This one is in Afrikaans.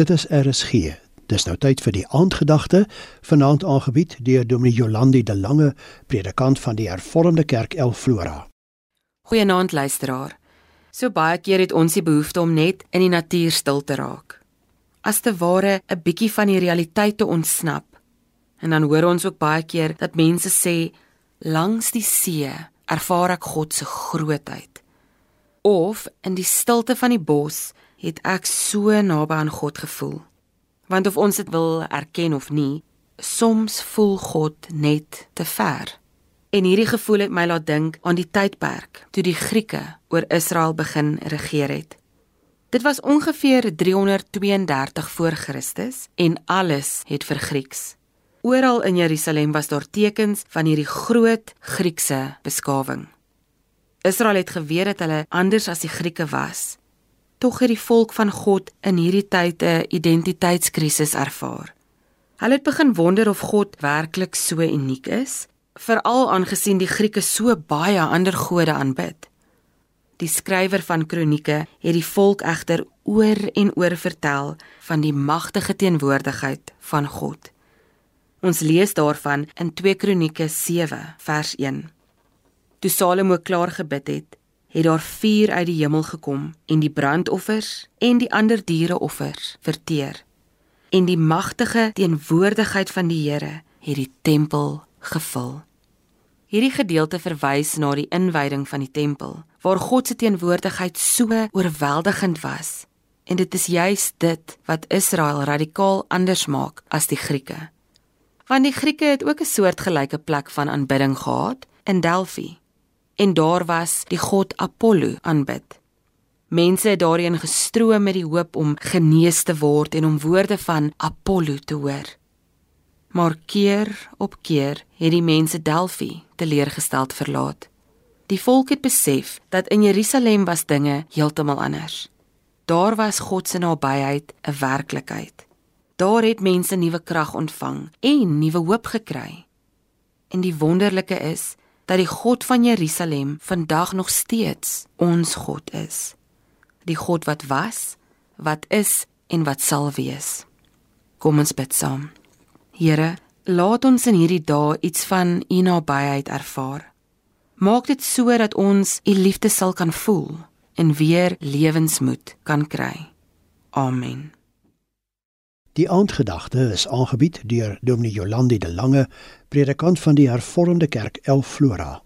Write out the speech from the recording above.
Dit is RSG. Dis nou tyd vir die aandgedagte, vanaand aangebied deur Dominee Jolandi de Lange, predikant van die Hervormde Kerk El Flora. Goeienaand luisteraar. So baie keer het ons die behoefte om net in die natuur stil te raak. As te ware 'n bietjie van die realiteit te ontsnap. En dan hoor ons ook baie keer dat mense sê langs die see ervaar ek God se grootheid. Of in die stilte van die bos het ek so naby aan God gevoel. Want of ons dit wil erken of nie, soms voel God net te ver. En hierdie gevoel het my laat dink aan die tydperk toe die Grieke oor Israel begin regeer het. Dit was ongeveer 332 voor Christus en alles het vir Grieks. Oral in Jerusalem was daar tekens van hierdie groot Griekse beskawing. Israel het geweet dat hulle anders as die Grieke was tog het die volk van God in hierdie tyd 'n identiteitskrisis ervaar. Hulle het begin wonder of God werklik so uniek is, veral aangesien die Grieke so baie ander gode aanbid. Die skrywer van Kronieke het die volk egter oor en oor vertel van die magtige teenwoordigheid van God. Ons lees daarvan in 2 Kronieke 7 vers 1. Toe Salomo klaar gebid het, het daar vuur uit die hemel gekom en die brandoffers en die ander diereoffers verteer. En die magtige teenwoordigheid van die Here het die tempel gevul. Hierdie gedeelte verwys na die inwyding van die tempel waar God se teenwoordigheid so oorweldigend was. En dit is juis dit wat Israel radikaal anders maak as die Grieke. Want die Grieke het ook 'n soortgelyke plek van aanbidding gehad in Delphi en daar was die god Apollo aanbid. Mense het daarin gestroom met die hoop om genees te word en om woorde van Apollo te hoor. Maar keer op keer het die mense Delphi teleurgesteld verlaat. Die volk het besef dat in Jerusalem was dinge heeltemal anders. Daar was God se nabyheid 'n werklikheid. Daar het mense nuwe krag ontvang en nuwe hoop gekry. En die wonderlike is dat die God van Jerusalem vandag nog steeds ons God is. Die God wat was, wat is en wat sal wees. Kom ons bid saam. Here, laat ons in hierdie dae iets van U nabyheid ervaar. Maak dit so dat ons U liefde sal kan voel en weer lewensmoed kan kry. Amen. Die aandgedagte is aangebied deur Dominee Jolandi de Lange, predikant van die Hervormde Kerk El Flora.